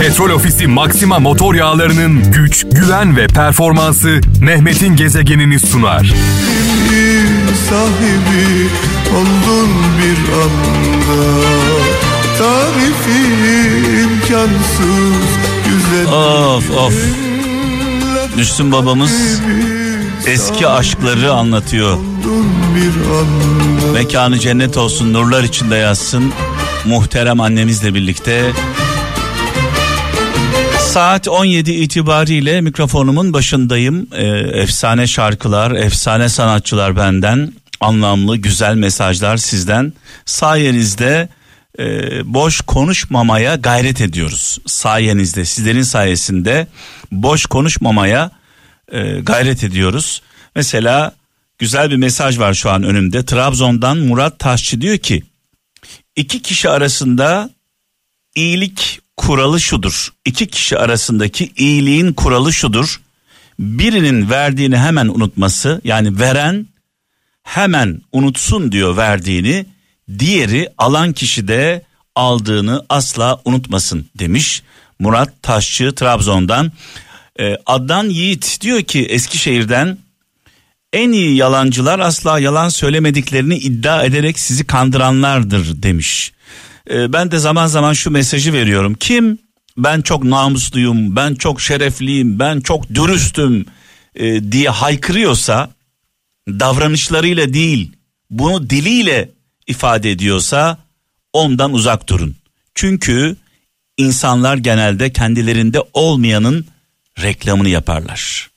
Petrol Ofisi Maxima motor yağlarının güç, güven ve performansı Mehmet'in gezegenini sunar. sahibi oldun bir anda Tarifi imkansız güzel Of of. Müslüm babamız eski aşkları anlatıyor. Mekanı cennet olsun, nurlar içinde yazsın. Muhterem annemizle birlikte. Saat 17 itibariyle mikrofonumun başındayım. Ee, efsane şarkılar, efsane sanatçılar benden. Anlamlı, güzel mesajlar sizden. Sayenizde e, boş konuşmamaya gayret ediyoruz. Sayenizde, sizlerin sayesinde boş konuşmamaya e, gayret ediyoruz. Mesela güzel bir mesaj var şu an önümde. Trabzon'dan Murat Taşçı diyor ki iki kişi arasında iyilik kuralı şudur. İki kişi arasındaki iyiliğin kuralı şudur. Birinin verdiğini hemen unutması yani veren hemen unutsun diyor verdiğini. Diğeri alan kişi de aldığını asla unutmasın demiş. Murat Taşçı Trabzon'dan. Ee, Adnan Yiğit diyor ki Eskişehir'den en iyi yalancılar asla yalan söylemediklerini iddia ederek sizi kandıranlardır demiş. Ee, ben de zaman zaman şu mesajı veriyorum. Kim ben çok namusluyum, ben çok şerefliyim, ben çok dürüstüm e, diye haykırıyorsa davranışlarıyla değil bunu diliyle ifade ediyorsa ondan uzak durun. Çünkü insanlar genelde kendilerinde olmayanın reklamını yaparlar.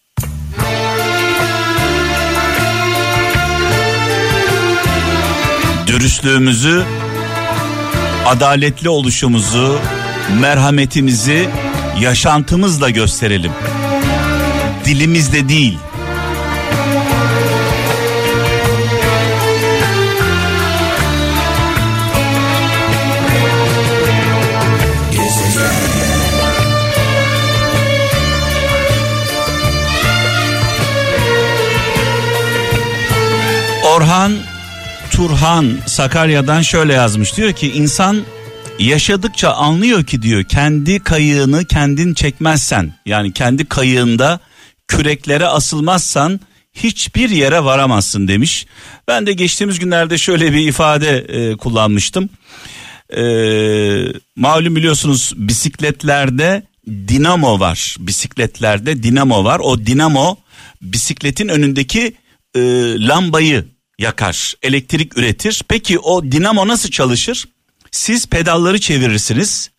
Dürüstlüğümüzü, adaletli oluşumuzu, merhametimizi yaşantımızla gösterelim. Dilimizde değil. Orhan Turhan Sakarya'dan şöyle yazmış diyor ki insan yaşadıkça anlıyor ki diyor kendi kayığını kendin çekmezsen yani kendi kayığında küreklere asılmazsan hiçbir yere varamazsın demiş. Ben de geçtiğimiz günlerde şöyle bir ifade e, kullanmıştım. E, malum biliyorsunuz bisikletlerde dinamo var. Bisikletlerde dinamo var. O dinamo bisikletin önündeki e, lambayı yakar, elektrik üretir. Peki o dinamo nasıl çalışır? Siz pedalları çevirirsiniz.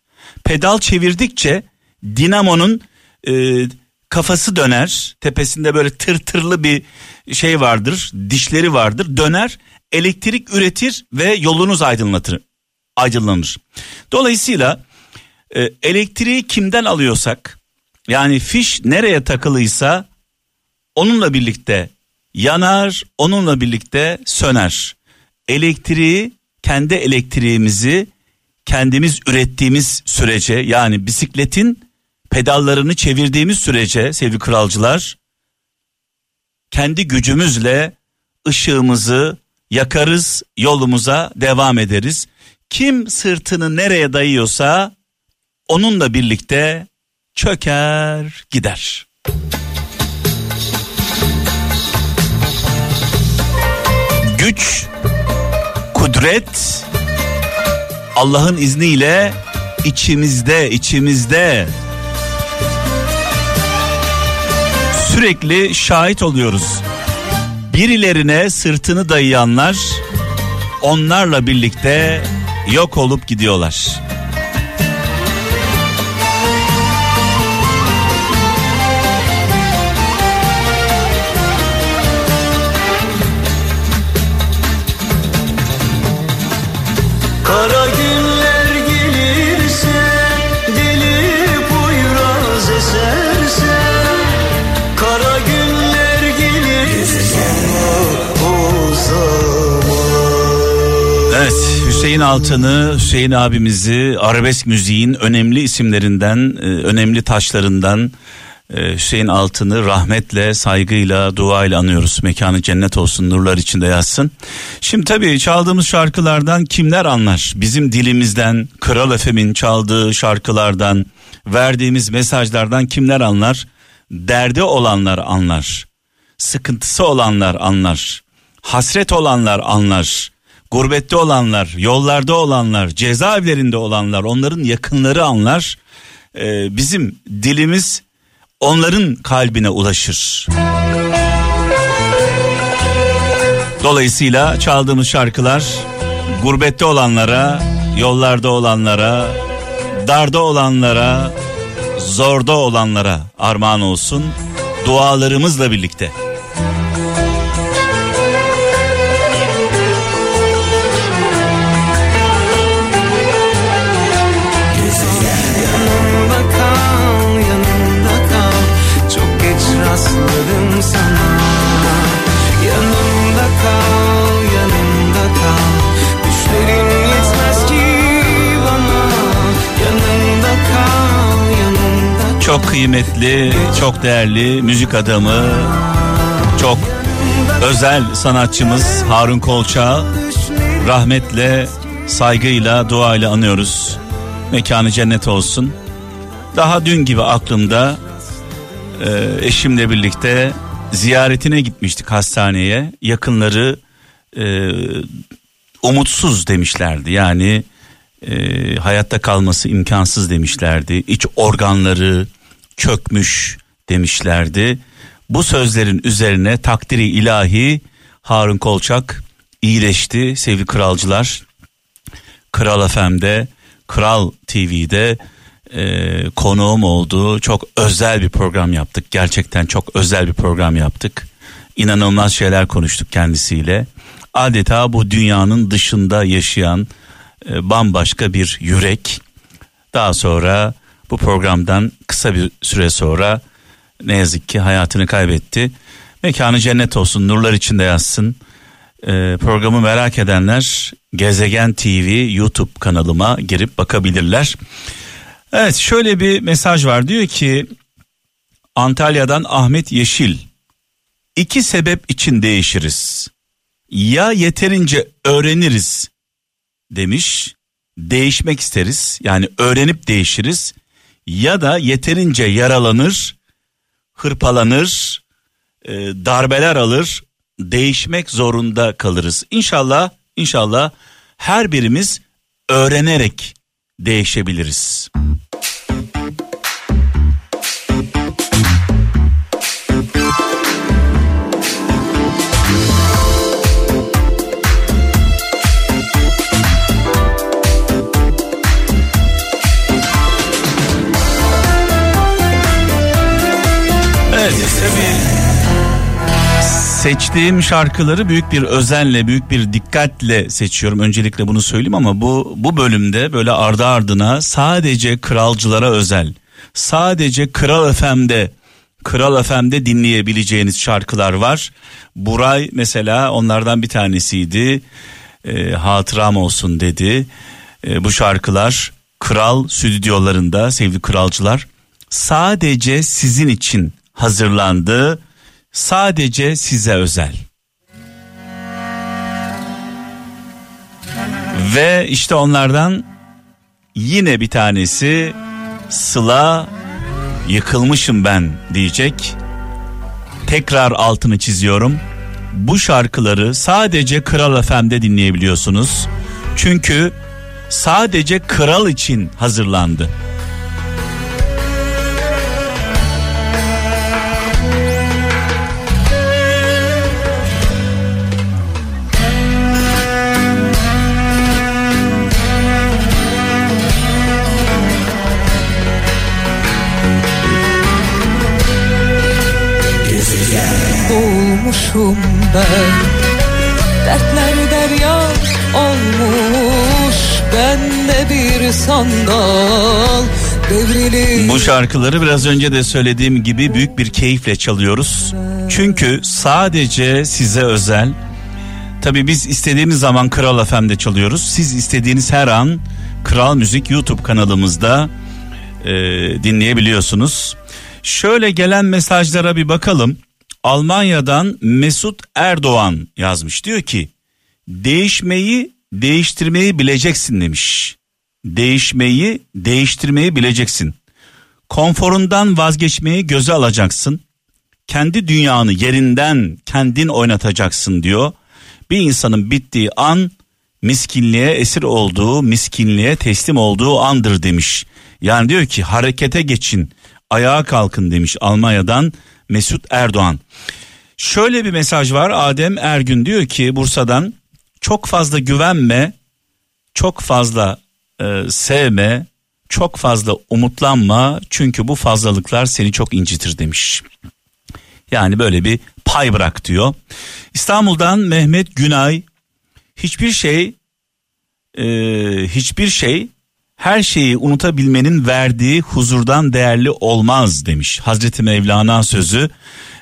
Pedal çevirdikçe dinamonun e, kafası döner. Tepesinde böyle tırtırlı bir şey vardır, dişleri vardır. Döner, elektrik üretir ve yolunuz aydınlatır, aydınlanır. Dolayısıyla e, elektriği kimden alıyorsak, yani fiş nereye takılıysa onunla birlikte yanar, onunla birlikte söner. Elektriği, kendi elektriğimizi kendimiz ürettiğimiz sürece yani bisikletin pedallarını çevirdiğimiz sürece sevgili kralcılar kendi gücümüzle ışığımızı yakarız, yolumuza devam ederiz. Kim sırtını nereye dayıyorsa onunla birlikte çöker gider. Güç, kudret Allah'ın izniyle içimizde, içimizde sürekli şahit oluyoruz. Birilerine sırtını dayayanlar onlarla birlikte yok olup gidiyorlar. Hüseyin Altan'ı Hüseyin abimizi arabesk müziğin önemli isimlerinden e, önemli taşlarından Ee, Hüseyin Altın'ı rahmetle, saygıyla, duayla anıyoruz. Mekanı cennet olsun, nurlar içinde yatsın. Şimdi tabii çaldığımız şarkılardan kimler anlar? Bizim dilimizden, Kral Efem'in çaldığı şarkılardan, verdiğimiz mesajlardan kimler anlar? Derdi olanlar anlar. Sıkıntısı olanlar anlar. Hasret olanlar anlar. Gurbette olanlar, yollarda olanlar, cezaevlerinde olanlar, onların yakınları anlar. Ee, bizim dilimiz onların kalbine ulaşır. Dolayısıyla çaldığımız şarkılar gurbette olanlara, yollarda olanlara, darda olanlara, zorda olanlara armağan olsun. Dualarımızla birlikte. Kıymetli, çok değerli müzik adamı, çok özel sanatçımız Harun Kolçak'ı rahmetle, saygıyla, duayla anıyoruz. Mekanı cennet olsun. Daha dün gibi aklımda e, eşimle birlikte ziyaretine gitmiştik hastaneye. Yakınları e, umutsuz demişlerdi. Yani e, hayatta kalması imkansız demişlerdi. İç organları çökmüş demişlerdi. Bu sözlerin üzerine takdiri ilahi Harun Kolçak iyileşti sevgili kralcılar. Kral FM'de, Kral TV'de e, konuğum oldu. Çok özel bir program yaptık. Gerçekten çok özel bir program yaptık. İnanılmaz şeyler konuştuk kendisiyle. Adeta bu dünyanın dışında yaşayan e, bambaşka bir yürek. Daha sonra bu programdan kısa bir süre sonra ne yazık ki hayatını kaybetti. Mekanı cennet olsun, nurlar içinde yatsın. Ee, programı merak edenler Gezegen TV YouTube kanalıma girip bakabilirler. Evet şöyle bir mesaj var diyor ki Antalya'dan Ahmet Yeşil iki sebep için değişiriz. Ya yeterince öğreniriz demiş değişmek isteriz yani öğrenip değişiriz ya da yeterince yaralanır hırpalanır e, darbeler alır değişmek zorunda kalırız. İnşallah inşallah her birimiz öğrenerek değişebiliriz. Seçtiğim şarkıları büyük bir özenle, büyük bir dikkatle seçiyorum. Öncelikle bunu söyleyeyim ama bu bu bölümde böyle ardı ardına sadece kralcılara özel, sadece Kral FM'de, Kral FM'de dinleyebileceğiniz şarkılar var. Buray mesela onlardan bir tanesiydi. E, hatıram olsun dedi. E, bu şarkılar Kral stüdyolarında sevgili kralcılar sadece sizin için hazırlandı sadece size özel. Ve işte onlardan yine bir tanesi Sıla yıkılmışım ben diyecek. Tekrar altını çiziyorum. Bu şarkıları sadece Kral FM'de dinleyebiliyorsunuz. Çünkü sadece kral için hazırlandı. Ben Dertler derya olmuş Ben de bir sandal Devrilir Bu şarkıları biraz önce de söylediğim gibi büyük bir keyifle çalıyoruz. Çünkü sadece size özel. Tabii biz istediğimiz zaman Kral FM'de çalıyoruz. Siz istediğiniz her an Kral Müzik YouTube kanalımızda e, dinleyebiliyorsunuz. Şöyle gelen mesajlara bir bakalım. Almanya'dan Mesut Erdoğan yazmış. Diyor ki değişmeyi değiştirmeyi bileceksin demiş. Değişmeyi değiştirmeyi bileceksin. Konforundan vazgeçmeyi göze alacaksın. Kendi dünyanı yerinden kendin oynatacaksın diyor. Bir insanın bittiği an miskinliğe esir olduğu, miskinliğe teslim olduğu andır demiş. Yani diyor ki harekete geçin, ayağa kalkın demiş Almanya'dan Mesut Erdoğan. Şöyle bir mesaj var Adem Ergün diyor ki Bursa'dan çok fazla güvenme, çok fazla e, sevme, çok fazla umutlanma çünkü bu fazlalıklar seni çok incitir demiş. Yani böyle bir pay bırak diyor. İstanbul'dan Mehmet Günay hiçbir şey e, hiçbir şey her şeyi unutabilmenin verdiği huzurdan değerli olmaz demiş. Hazreti Mevlana sözü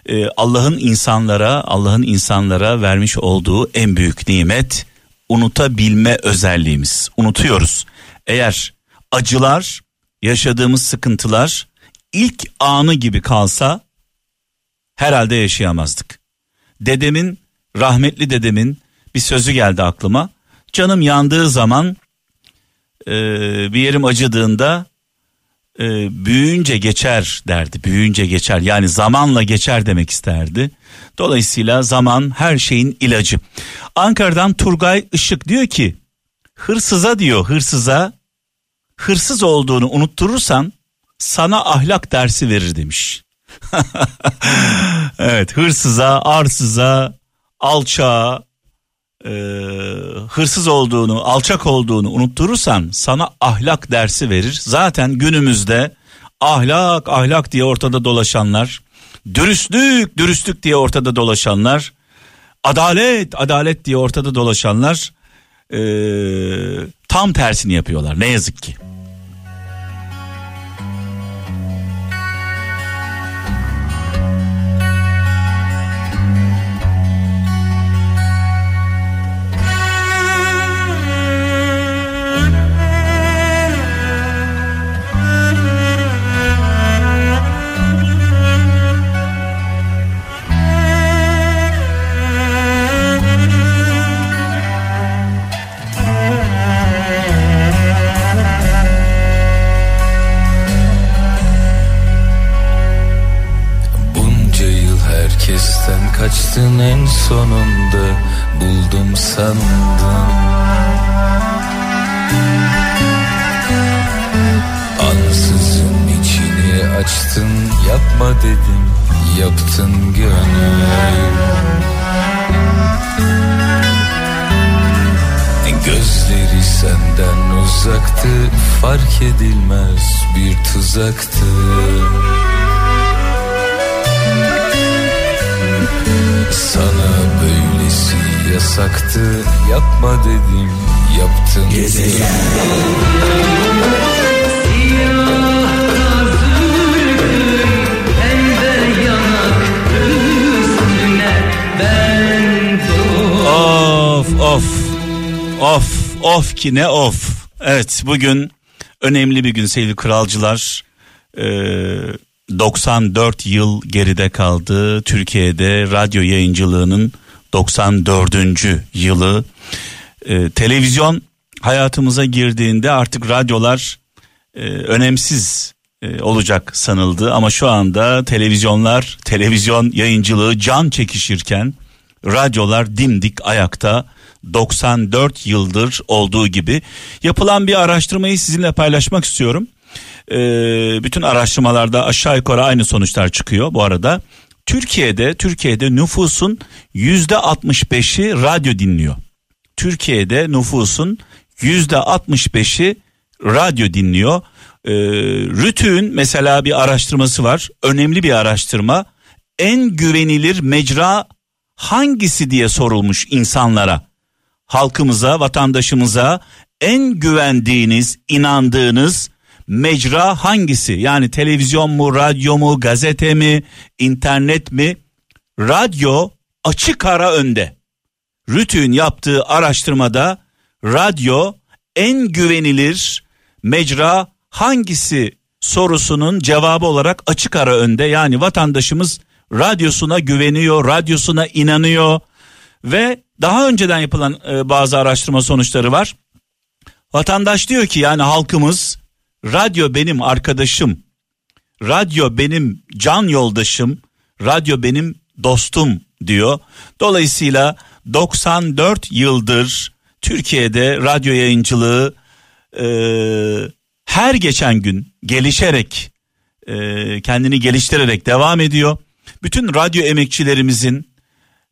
e, Allah'ın insanlara Allah'ın insanlara vermiş olduğu en büyük nimet unutabilme özelliğimiz. Unutuyoruz. Eğer acılar, yaşadığımız sıkıntılar ilk anı gibi kalsa herhalde yaşayamazdık. Dedemin, rahmetli dedemin bir sözü geldi aklıma. Canım yandığı zaman e, bir yerim acıdığında e, büyüyünce geçer derdi. Büyüyünce geçer yani zamanla geçer demek isterdi. Dolayısıyla zaman her şeyin ilacı. Ankara'dan Turgay Işık diyor ki hırsıza diyor hırsıza hırsız olduğunu unutturursan sana ahlak dersi verir demiş. evet hırsıza, arsıza, alçağa, e, hırsız olduğunu, alçak olduğunu unutturursan sana ahlak dersi verir. Zaten günümüzde ahlak, ahlak diye ortada dolaşanlar, dürüstlük, dürüstlük diye ortada dolaşanlar, adalet, adalet diye ortada dolaşanlar e, tam tersini yapıyorlar ne yazık ki. En sonunda buldum sandım. Ansızın içini açtın yapma dedim yaptın gönül Gözleri senden uzaktı fark edilmez bir tuzaktı yasaktı yapma dedim yaptın Of of of of ki ne of. Evet bugün önemli bir gün sevgili kralcılar. Ee, 94 yıl geride kaldı. Türkiye'de radyo yayıncılığının 94. yılı. Ee, televizyon hayatımıza girdiğinde artık radyolar e, önemsiz e, olacak sanıldı ama şu anda televizyonlar televizyon yayıncılığı can çekişirken radyolar dimdik ayakta 94 yıldır olduğu gibi yapılan bir araştırmayı sizinle paylaşmak istiyorum. Ee, bütün araştırmalarda aşağı yukarı aynı sonuçlar çıkıyor bu arada. Türkiye'de Türkiye'de nüfusun yüzde 65'i radyo dinliyor. Türkiye'de nüfusun yüzde 65'i radyo dinliyor. Ee, Rütü'nün mesela bir araştırması var. Önemli bir araştırma. En güvenilir mecra hangisi diye sorulmuş insanlara. Halkımıza, vatandaşımıza en güvendiğiniz, inandığınız mecra hangisi? Yani televizyon mu, radyo mu, gazete mi, internet mi? Radyo açık ara önde. Rütü'nün yaptığı araştırmada radyo en güvenilir mecra hangisi sorusunun cevabı olarak açık ara önde. Yani vatandaşımız radyosuna güveniyor, radyosuna inanıyor ve daha önceden yapılan e, bazı araştırma sonuçları var. Vatandaş diyor ki yani halkımız radyo benim arkadaşım, radyo benim can yoldaşım, radyo benim dostum diyor. Dolayısıyla 94 yıldır Türkiye'de radyo yayıncılığı e, her geçen gün gelişerek e, kendini geliştirerek devam ediyor. Bütün radyo emekçilerimizin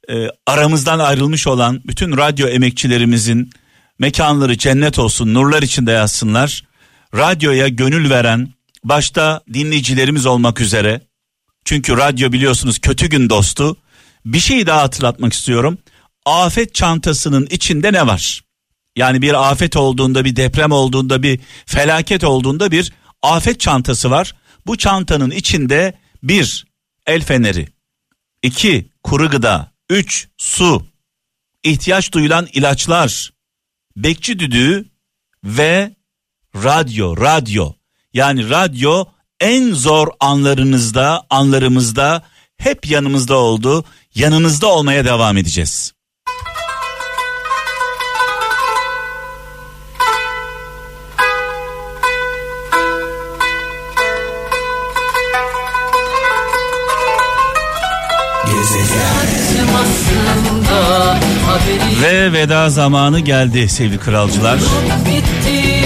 e, aramızdan ayrılmış olan bütün radyo emekçilerimizin mekanları cennet olsun nurlar içinde yazsınlar. Radyoya gönül veren başta dinleyicilerimiz olmak üzere çünkü radyo biliyorsunuz kötü gün dostu. Bir şey daha hatırlatmak istiyorum. Afet çantasının içinde ne var? Yani bir afet olduğunda, bir deprem olduğunda, bir felaket olduğunda bir afet çantası var. Bu çantanın içinde bir el feneri, iki kuru gıda, üç su, ihtiyaç duyulan ilaçlar, bekçi düdüğü ve radyo, radyo. Yani radyo en zor anlarınızda, anlarımızda hep yanımızda oldu. Yanınızda olmaya devam edeceğiz. Ve veda zamanı geldi sevgili kralcılar. çok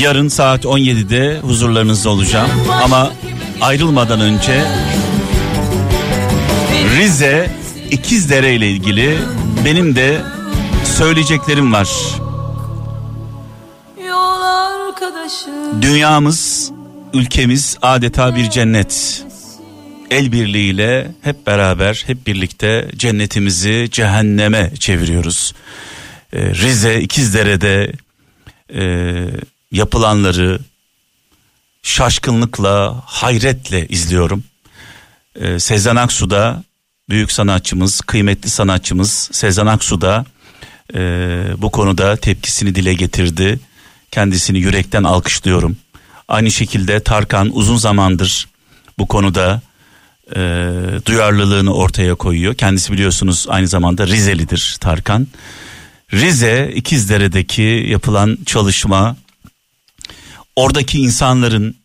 Yarın saat 17'de huzurlarınızda olacağım. Ama ayrılmadan önce Rize İkizdere ile ilgili benim de söyleyeceklerim var. Dünyamız, ülkemiz adeta bir cennet. El birliğiyle hep beraber, hep birlikte cennetimizi cehenneme çeviriyoruz. Ee, Rize İkizdere'de e, yapılanları şaşkınlıkla, hayretle izliyorum. Ee, Sezen Aksu da büyük sanatçımız, kıymetli sanatçımız Sezen Aksu da e, bu konuda tepkisini dile getirdi. Kendisini yürekten alkışlıyorum. Aynı şekilde Tarkan uzun zamandır bu konuda e, duyarlılığını ortaya koyuyor. Kendisi biliyorsunuz aynı zamanda Rizelidir Tarkan. Rize İkizdere'deki yapılan çalışma oradaki insanların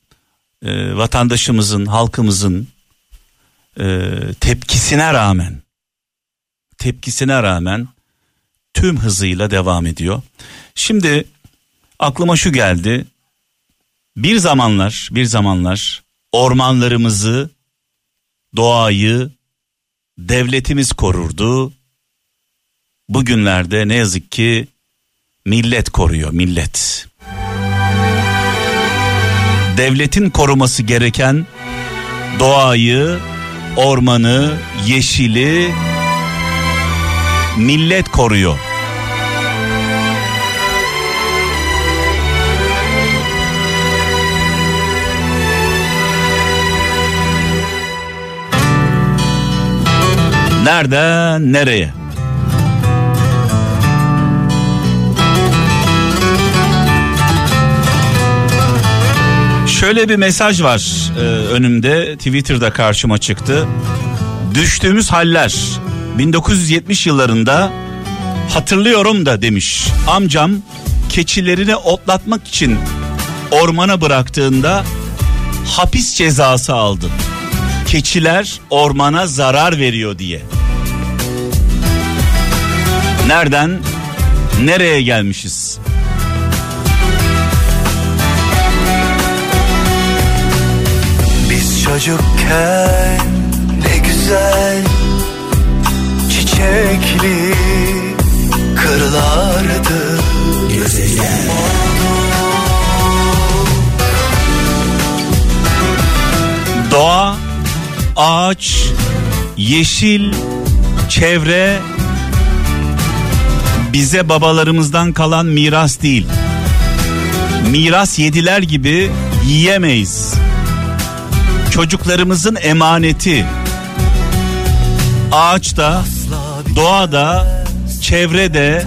e, vatandaşımızın halkımızın e, tepkisine rağmen tepkisine rağmen tüm hızıyla devam ediyor. Şimdi aklıma şu geldi. Bir zamanlar, bir zamanlar ormanlarımızı, doğayı devletimiz korurdu. Bugünlerde ne yazık ki millet koruyor, millet. Devletin koruması gereken doğayı, ormanı, yeşili millet koruyor. Nereden nereye? Şöyle bir mesaj var e, önümde Twitter'da karşıma çıktı. Düştüğümüz haller 1970 yıllarında hatırlıyorum da demiş. Amcam keçilerini otlatmak için ormana bıraktığında hapis cezası aldı. Keçiler ormana zarar veriyor diye. Nereden nereye gelmişiz? Çocukken ne güzel çiçekli kırlardı Gezegen Doğa, ağaç, yeşil, çevre bize babalarımızdan kalan miras değil. Miras yediler gibi yiyemeyiz. Çocuklarımızın emaneti. Ağaçta, doğada, çevrede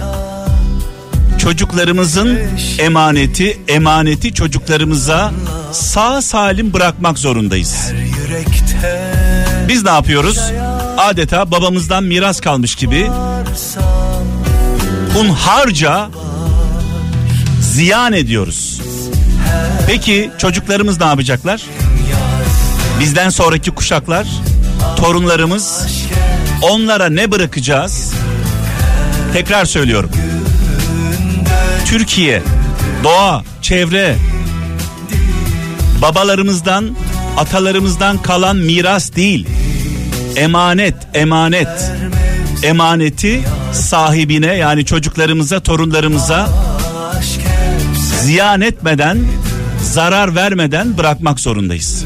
çocuklarımızın emaneti, emaneti çocuklarımıza sağ salim bırakmak zorundayız. Biz ne yapıyoruz? Adeta babamızdan miras kalmış gibi hunharca ziyan ediyoruz. Peki çocuklarımız ne yapacaklar? Bizden sonraki kuşaklar, torunlarımız onlara ne bırakacağız? Tekrar söylüyorum. Türkiye, doğa, çevre babalarımızdan, atalarımızdan kalan miras değil. Emanet, emanet. Emaneti sahibine yani çocuklarımıza, torunlarımıza ziyan etmeden, zarar vermeden bırakmak zorundayız.